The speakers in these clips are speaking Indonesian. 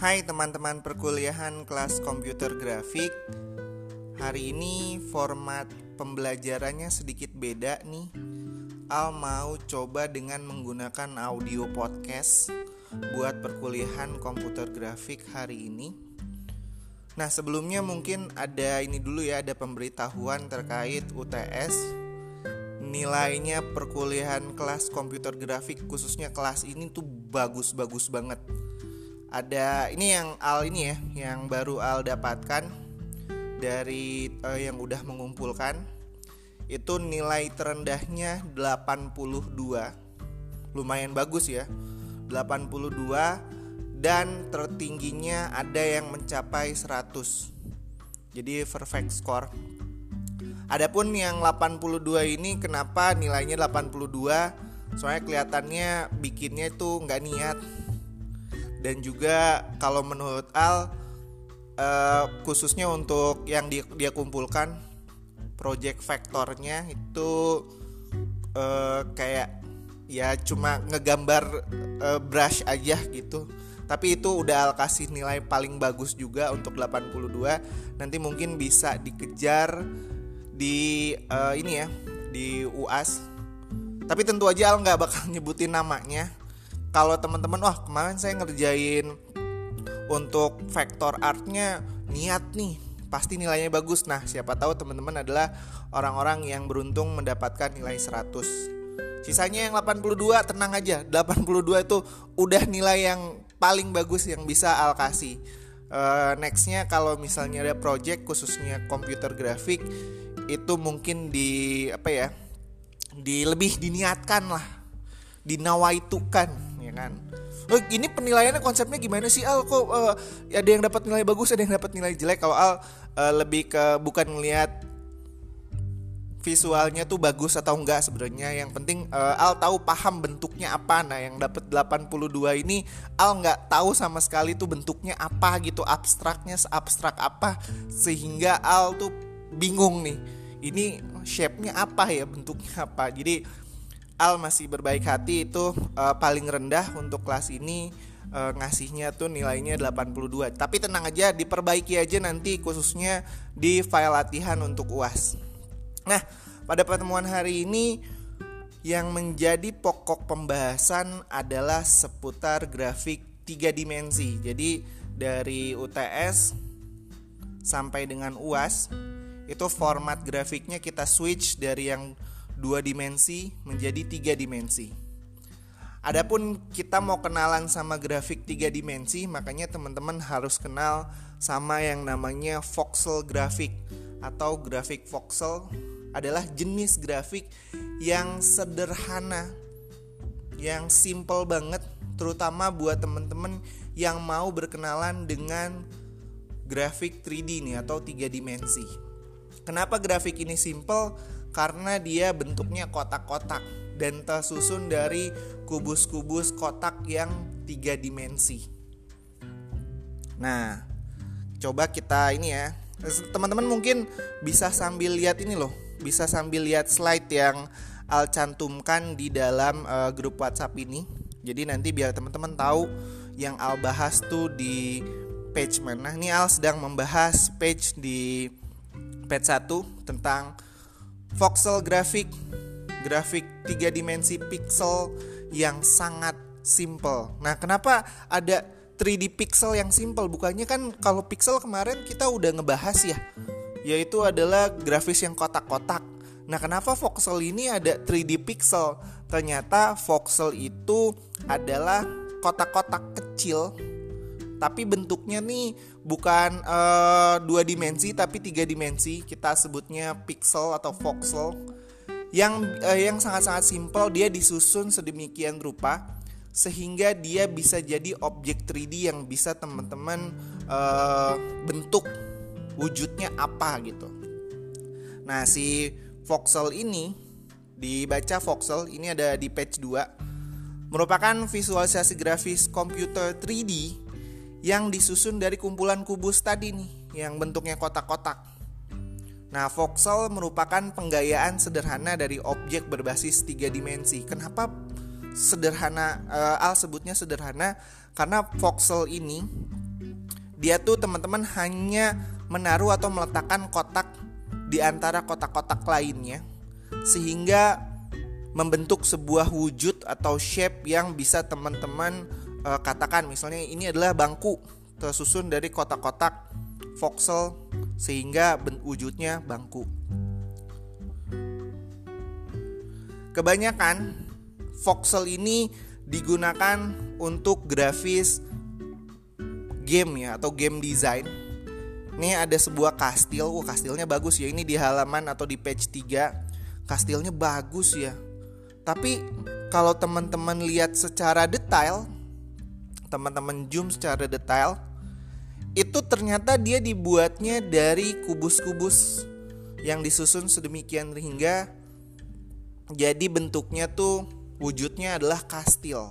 Hai teman-teman perkuliahan kelas komputer grafik. Hari ini format pembelajarannya sedikit beda nih. Al mau coba dengan menggunakan audio podcast Buat perkuliahan komputer grafik hari ini. Nah sebelumnya mungkin ada ini dulu ya Ada pemberitahuan terkait UTS Nilainya perkuliahan kelas komputer grafik khususnya kelas ini tuh bagus-bagus banget ada ini yang Al ini ya yang baru Al dapatkan dari uh, yang udah mengumpulkan. Itu nilai terendahnya 82 lumayan bagus ya 82 dan tertingginya ada yang mencapai 100 jadi perfect score. Adapun yang 82 ini kenapa nilainya 82 soalnya kelihatannya bikinnya itu nggak niat dan juga kalau menurut Al uh, khususnya untuk yang dia, dia kumpulkan project vektornya itu uh, kayak ya cuma ngegambar uh, brush aja gitu. Tapi itu udah Al kasih nilai paling bagus juga untuk 82 nanti mungkin bisa dikejar di uh, ini ya di UAS tapi tentu aja Al nggak bakal nyebutin namanya kalau teman-teman wah kemarin saya ngerjain untuk vektor artnya niat nih pasti nilainya bagus. Nah siapa tahu teman-teman adalah orang-orang yang beruntung mendapatkan nilai 100 sisanya yang 82 tenang aja. 82 itu udah nilai yang paling bagus yang bisa Al kasih. Uh, nextnya kalau misalnya ada project khususnya komputer grafik itu mungkin di apa ya di lebih diniatkan lah dinawaitukan ya kan. Oh, ini penilaiannya konsepnya gimana sih Al? Kok uh, ada yang dapat nilai bagus ada yang dapat nilai jelek? Kalau Al uh, lebih ke bukan ngelihat visualnya tuh bagus atau enggak sebenarnya. Yang penting uh, Al tahu paham bentuknya apa. Nah yang dapat 82 ini Al nggak tahu sama sekali tuh bentuknya apa gitu abstraknya abstrak apa. Sehingga Al tuh bingung nih ini shape-nya apa ya bentuknya apa. Jadi Al masih berbaik hati itu uh, paling rendah untuk kelas ini uh, ngasihnya tuh nilainya 82. Tapi tenang aja diperbaiki aja nanti khususnya di file latihan untuk UAS. Nah, pada pertemuan hari ini yang menjadi pokok pembahasan adalah seputar grafik tiga dimensi. Jadi dari UTS sampai dengan UAS itu format grafiknya kita switch dari yang dua dimensi menjadi tiga dimensi. Adapun kita mau kenalan sama grafik tiga dimensi, makanya teman-teman harus kenal sama yang namanya voxel grafik atau grafik voxel adalah jenis grafik yang sederhana, yang simple banget, terutama buat teman-teman yang mau berkenalan dengan grafik 3D nih atau tiga dimensi. Kenapa grafik ini simple? Karena dia bentuknya kotak-kotak dan tersusun dari kubus-kubus kotak yang tiga dimensi. Nah, coba kita ini ya, teman-teman mungkin bisa sambil lihat ini loh, bisa sambil lihat slide yang Al cantumkan di dalam uh, grup WhatsApp ini. Jadi nanti biar teman-teman tahu yang Al bahas tuh di page mana. Ini Al sedang membahas page di page 1 tentang voxel grafik, grafik tiga dimensi pixel yang sangat simple. Nah, kenapa ada 3D pixel yang simple? Bukannya kan kalau pixel kemarin kita udah ngebahas ya, yaitu adalah grafis yang kotak-kotak. Nah, kenapa voxel ini ada 3D pixel? Ternyata voxel itu adalah kotak-kotak kecil tapi bentuknya nih bukan uh, dua dimensi tapi tiga dimensi kita sebutnya pixel atau voxel yang uh, yang sangat-sangat simpel dia disusun sedemikian rupa sehingga dia bisa jadi objek 3D yang bisa teman-teman uh, bentuk wujudnya apa gitu. Nah, si voxel ini dibaca voxel ini ada di page 2 merupakan visualisasi grafis komputer 3D yang disusun dari kumpulan kubus tadi nih yang bentuknya kotak-kotak. Nah, voxel merupakan penggayaan sederhana dari objek berbasis tiga dimensi. Kenapa sederhana? Uh, Al sebutnya sederhana karena voxel ini dia tuh teman-teman hanya menaruh atau meletakkan kotak di antara kotak-kotak lainnya sehingga membentuk sebuah wujud atau shape yang bisa teman-teman uh, katakan misalnya ini adalah bangku tersusun dari kotak-kotak voxel sehingga wujudnya bangku. Kebanyakan voxel ini digunakan untuk grafis game ya atau game design. Ini ada sebuah kastil, kastilnya bagus ya. Ini di halaman atau di page 3. Kastilnya bagus ya. Tapi kalau teman-teman lihat secara detail, teman-teman zoom secara detail, itu ternyata dia dibuatnya dari kubus-kubus yang disusun sedemikian hingga jadi bentuknya tuh wujudnya adalah kastil.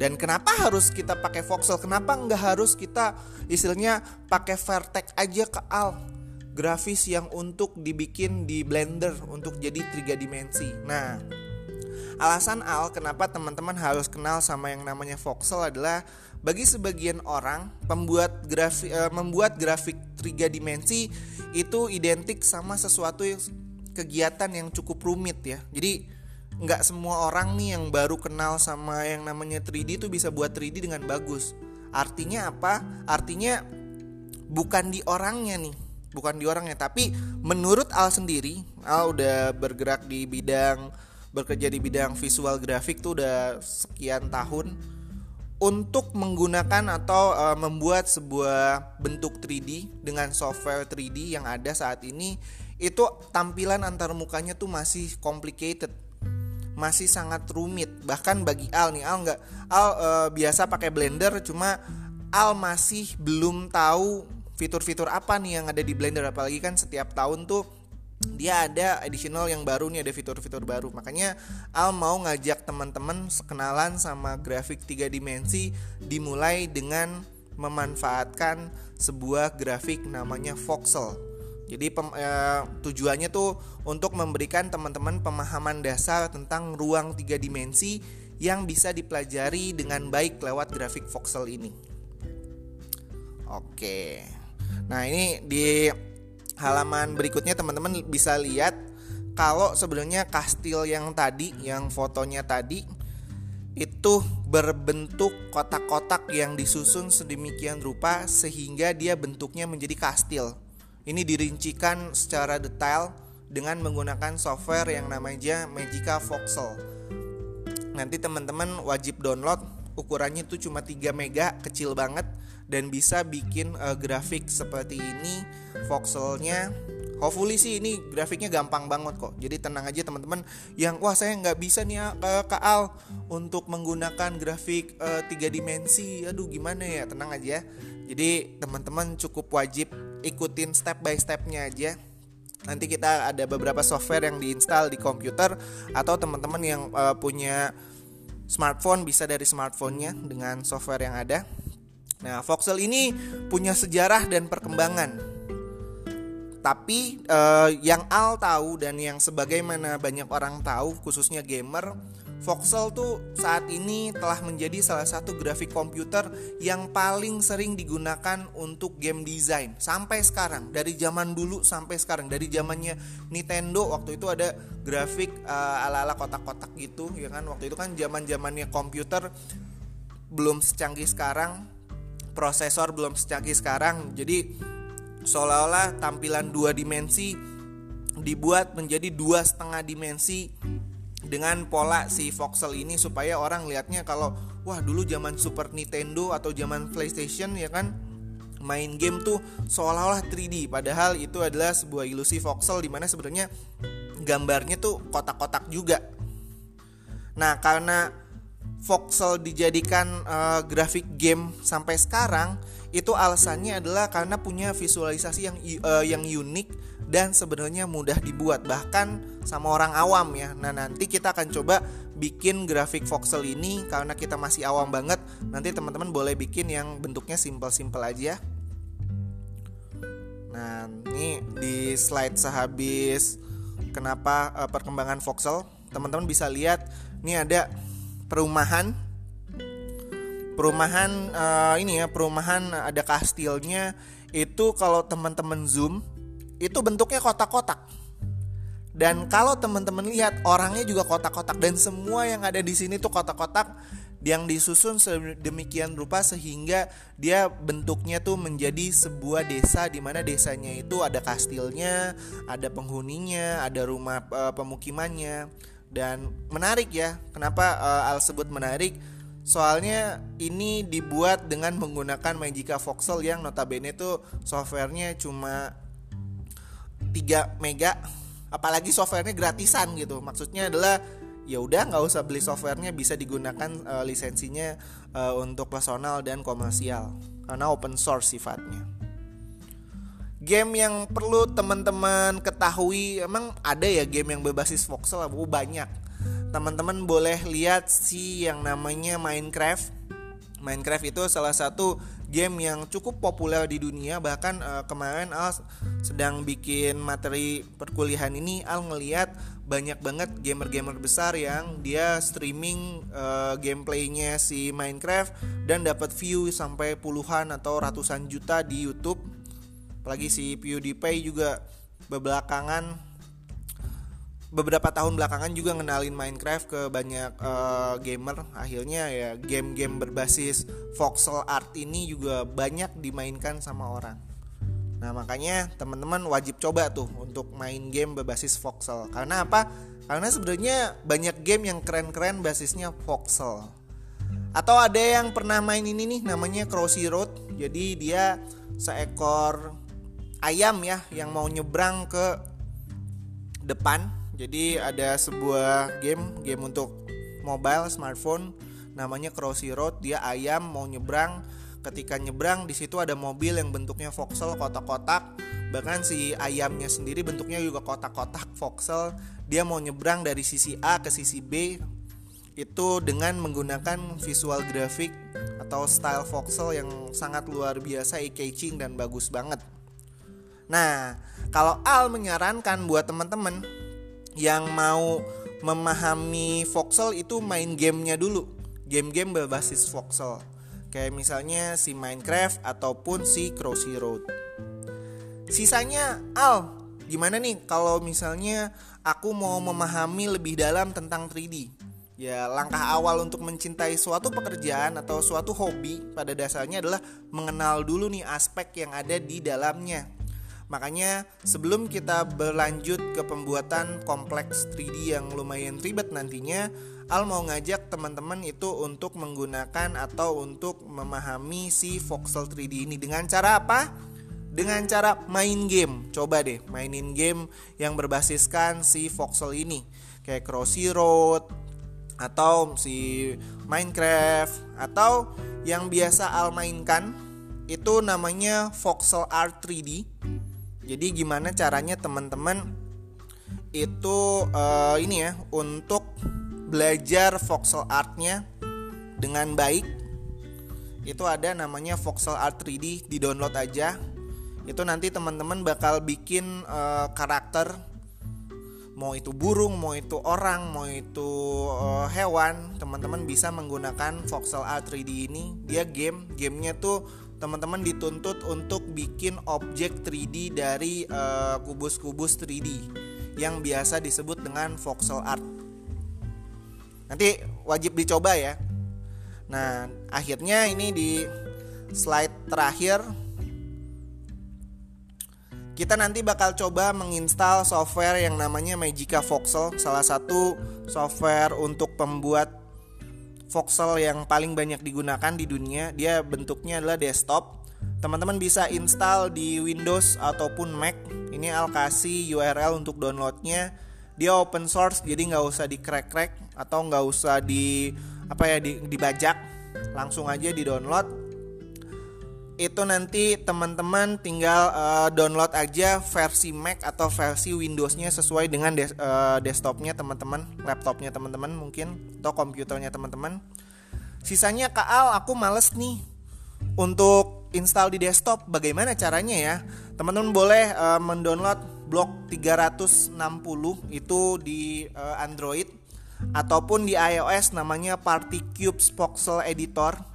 Dan kenapa harus kita pakai voxel? Kenapa nggak harus kita istilahnya pakai vertex aja ke al grafis yang untuk dibikin di Blender untuk jadi tiga dimensi. Nah, alasan al kenapa teman-teman harus kenal sama yang namanya voxel adalah bagi sebagian orang pembuat grafik uh, membuat grafik tiga dimensi itu identik sama sesuatu yang kegiatan yang cukup rumit ya. Jadi nggak semua orang nih yang baru kenal sama yang namanya 3D itu bisa buat 3D dengan bagus. Artinya apa? Artinya bukan di orangnya nih, bukan di orangnya, tapi menurut Al sendiri, Al udah bergerak di bidang bekerja di bidang visual grafik tuh udah sekian tahun untuk menggunakan atau uh, membuat sebuah bentuk 3D dengan software 3D yang ada saat ini itu tampilan antar mukanya tuh masih complicated masih sangat rumit. Bahkan bagi Al nih Al nggak Al uh, biasa pakai Blender cuma Al masih belum tahu fitur-fitur apa nih yang ada di Blender. Apalagi kan setiap tahun tuh dia ada additional yang baru nih ada fitur-fitur baru makanya Al mau ngajak teman-teman kenalan sama grafik tiga dimensi dimulai dengan memanfaatkan sebuah grafik namanya voxel jadi pem, eh, tujuannya tuh untuk memberikan teman-teman pemahaman dasar tentang ruang tiga dimensi yang bisa dipelajari dengan baik lewat grafik voxel ini. Oke. Nah, ini di halaman berikutnya teman-teman bisa lihat kalau sebenarnya kastil yang tadi yang fotonya tadi itu berbentuk kotak-kotak yang disusun sedemikian rupa sehingga dia bentuknya menjadi kastil. Ini dirincikan secara detail dengan menggunakan software yang namanya Magica Voxel. Nanti teman-teman wajib download ukurannya itu cuma 3 mega, kecil banget dan bisa bikin uh, grafik seperti ini voxelnya. Hopefully sih ini grafiknya gampang banget kok. Jadi tenang aja teman-teman. Yang wah saya nggak bisa nih uh, ke Al untuk menggunakan grafik uh, tiga dimensi. Aduh gimana ya? Tenang aja. Jadi teman-teman cukup wajib ikutin step by stepnya aja. Nanti kita ada beberapa software yang diinstal di komputer atau teman-teman yang uh, punya smartphone bisa dari smartphone-nya dengan software yang ada Nah, voxel ini punya sejarah dan perkembangan. Tapi eh, yang Al tahu dan yang sebagaimana banyak orang tahu, khususnya gamer, voxel tuh saat ini telah menjadi salah satu grafik komputer yang paling sering digunakan untuk game design sampai sekarang. Dari zaman dulu sampai sekarang, dari zamannya Nintendo waktu itu ada grafik uh, ala-ala kotak-kotak gitu, ya kan? Waktu itu kan zaman-zamannya komputer belum secanggih sekarang prosesor belum secanggih sekarang. Jadi seolah-olah tampilan dua dimensi dibuat menjadi dua setengah dimensi dengan pola si voxel ini supaya orang lihatnya kalau wah dulu zaman Super Nintendo atau zaman PlayStation ya kan main game tuh seolah-olah 3D padahal itu adalah sebuah ilusi voxel di mana sebenarnya gambarnya tuh kotak-kotak juga. Nah karena voxel dijadikan uh, grafik game sampai sekarang itu alasannya adalah karena punya visualisasi yang uh, yang unik dan sebenarnya mudah dibuat bahkan sama orang awam ya. Nah, nanti kita akan coba bikin grafik voxel ini karena kita masih awam banget. Nanti teman-teman boleh bikin yang bentuknya simple-simple aja. Nah, ini di slide sehabis kenapa uh, perkembangan voxel, teman-teman bisa lihat ini ada perumahan. Perumahan uh, ini ya perumahan ada kastilnya. Itu kalau teman-teman zoom itu bentuknya kotak-kotak. Dan kalau teman-teman lihat orangnya juga kotak-kotak. Dan semua yang ada di sini tuh kotak-kotak yang disusun sedemikian rupa sehingga dia bentuknya tuh menjadi sebuah desa di mana desanya itu ada kastilnya, ada penghuninya, ada rumah uh, pemukimannya dan menarik ya. Kenapa uh, Al sebut menarik? Soalnya ini dibuat dengan menggunakan Magica Voxel yang notabene tuh softwarenya cuma 3 mega apalagi softwarenya gratisan gitu. Maksudnya adalah ya udah nggak usah beli softwarenya bisa digunakan uh, lisensinya uh, untuk personal dan komersial karena open source sifatnya. Game yang perlu teman-teman ketahui emang ada ya game yang berbasis voxel bu banyak. Teman-teman boleh lihat sih yang namanya Minecraft. Minecraft itu salah satu game yang cukup populer di dunia bahkan uh, kemarin Al sedang bikin materi perkuliahan ini Al ngeliat banyak banget gamer-gamer besar yang dia streaming uh, gameplaynya si Minecraft dan dapat view sampai puluhan atau ratusan juta di YouTube. Apalagi si PewDiePie juga bebelakangan beberapa tahun belakangan juga ngenalin Minecraft ke banyak uh, gamer. Akhirnya ya game-game berbasis voxel art ini juga banyak dimainkan sama orang. Nah makanya teman-teman wajib coba tuh untuk main game berbasis voxel. Karena apa? Karena sebenarnya banyak game yang keren-keren basisnya voxel. Atau ada yang pernah main ini nih namanya Crossy Road. Jadi dia seekor ayam ya yang mau nyebrang ke depan. Jadi ada sebuah game game untuk mobile smartphone namanya Crossy Road. Dia ayam mau nyebrang ketika nyebrang di situ ada mobil yang bentuknya voxel kotak-kotak bahkan si ayamnya sendiri bentuknya juga kotak-kotak voxel dia mau nyebrang dari sisi A ke sisi B itu dengan menggunakan visual grafik atau style voxel yang sangat luar biasa eye-catching dan bagus banget nah kalau Al menyarankan buat teman-teman yang mau memahami voxel itu main gamenya dulu game-game berbasis voxel Kayak misalnya si Minecraft ataupun si Crossy Road. Sisanya Al, gimana nih kalau misalnya aku mau memahami lebih dalam tentang 3D? Ya, langkah awal untuk mencintai suatu pekerjaan atau suatu hobi pada dasarnya adalah mengenal dulu nih aspek yang ada di dalamnya. Makanya sebelum kita berlanjut ke pembuatan kompleks 3D yang lumayan ribet nantinya, Al mau ngajak teman-teman itu untuk menggunakan atau untuk memahami si voxel 3D ini dengan cara apa? Dengan cara main game. Coba deh mainin game yang berbasiskan si voxel ini. Kayak Crossy Road atau si Minecraft atau yang biasa Al mainkan itu namanya voxel art 3D. Jadi gimana caranya teman-teman itu uh, ini ya untuk belajar voxel artnya dengan baik. Itu ada namanya voxel art 3D di download aja. Itu nanti teman-teman bakal bikin uh, karakter. Mau itu burung mau itu orang mau itu uh, hewan teman-teman bisa menggunakan voxel art 3D ini. Dia game gamenya tuh teman-teman dituntut untuk bikin objek 3D dari eh, kubus-kubus uh, 3D yang biasa disebut dengan voxel art Nanti wajib dicoba ya. Nah, akhirnya ini di slide terakhir kita nanti bakal coba menginstal software yang namanya Magica Voxel, salah satu software untuk pembuat voxel yang paling banyak digunakan di dunia. Dia bentuknya adalah desktop. Teman-teman bisa install di Windows ataupun Mac. Ini Al kasih URL untuk downloadnya dia open source jadi nggak usah di crack crack atau nggak usah di apa ya di, dibajak langsung aja di download itu nanti teman-teman tinggal uh, download aja versi Mac atau versi Windowsnya sesuai dengan des, uh, desktopnya teman-teman laptopnya teman-teman mungkin atau komputernya teman-teman. Sisanya Kaal aku males nih untuk install di desktop. Bagaimana caranya ya? Teman-teman boleh uh, mendownload blok 360 itu di uh, Android ataupun di iOS namanya Party Cubes Voxel Editor.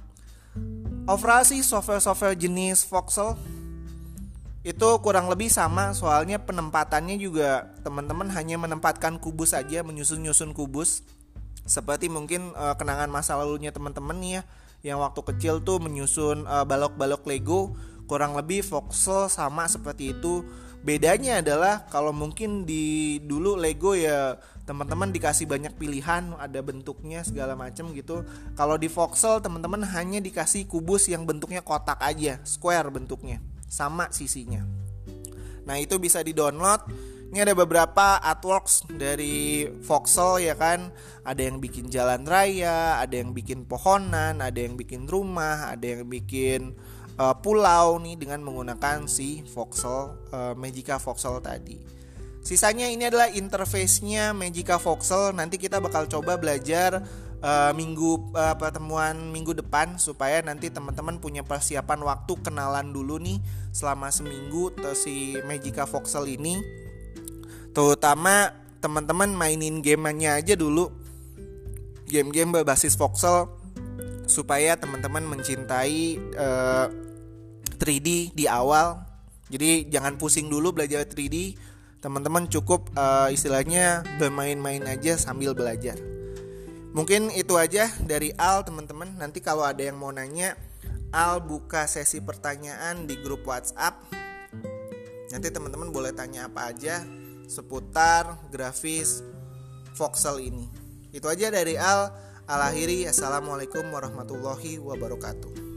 Overall sih software-software jenis voxel itu kurang lebih sama soalnya penempatannya juga teman-teman hanya menempatkan kubus saja menyusun-nyusun kubus. Seperti mungkin uh, kenangan masa lalunya teman-teman nih ya yang waktu kecil tuh menyusun balok balok-balok Lego. Kurang lebih voxel sama seperti itu bedanya adalah kalau mungkin di dulu Lego ya teman-teman dikasih banyak pilihan ada bentuknya segala macam gitu. Kalau di voxel teman-teman hanya dikasih kubus yang bentuknya kotak aja square bentuknya sama sisinya. Nah itu bisa di download ini ada beberapa artworks dari voxel ya kan? Ada yang bikin jalan raya ada yang bikin pohonan ada yang bikin rumah ada yang bikin uh, pulau nih dengan menggunakan si voxel uh, Magica voxel tadi Sisanya ini adalah interface-nya Magica Voxel. Nanti kita bakal coba belajar uh, minggu uh, pertemuan minggu depan supaya nanti teman-teman punya persiapan waktu kenalan dulu nih selama seminggu si Magica Voxel ini. Terutama teman-teman mainin gamenya aja dulu. Game-game berbasis voxel supaya teman-teman mencintai 3D di awal. Jadi jangan pusing dulu belajar 3D teman-teman cukup uh, istilahnya bermain-main aja sambil belajar. Mungkin itu aja dari Al teman-teman. Nanti kalau ada yang mau nanya Al buka sesi pertanyaan di grup WhatsApp. Nanti teman-teman boleh tanya apa aja seputar grafis voxel ini. Itu aja dari Al. Alahiri Assalamualaikum warahmatullahi wabarakatuh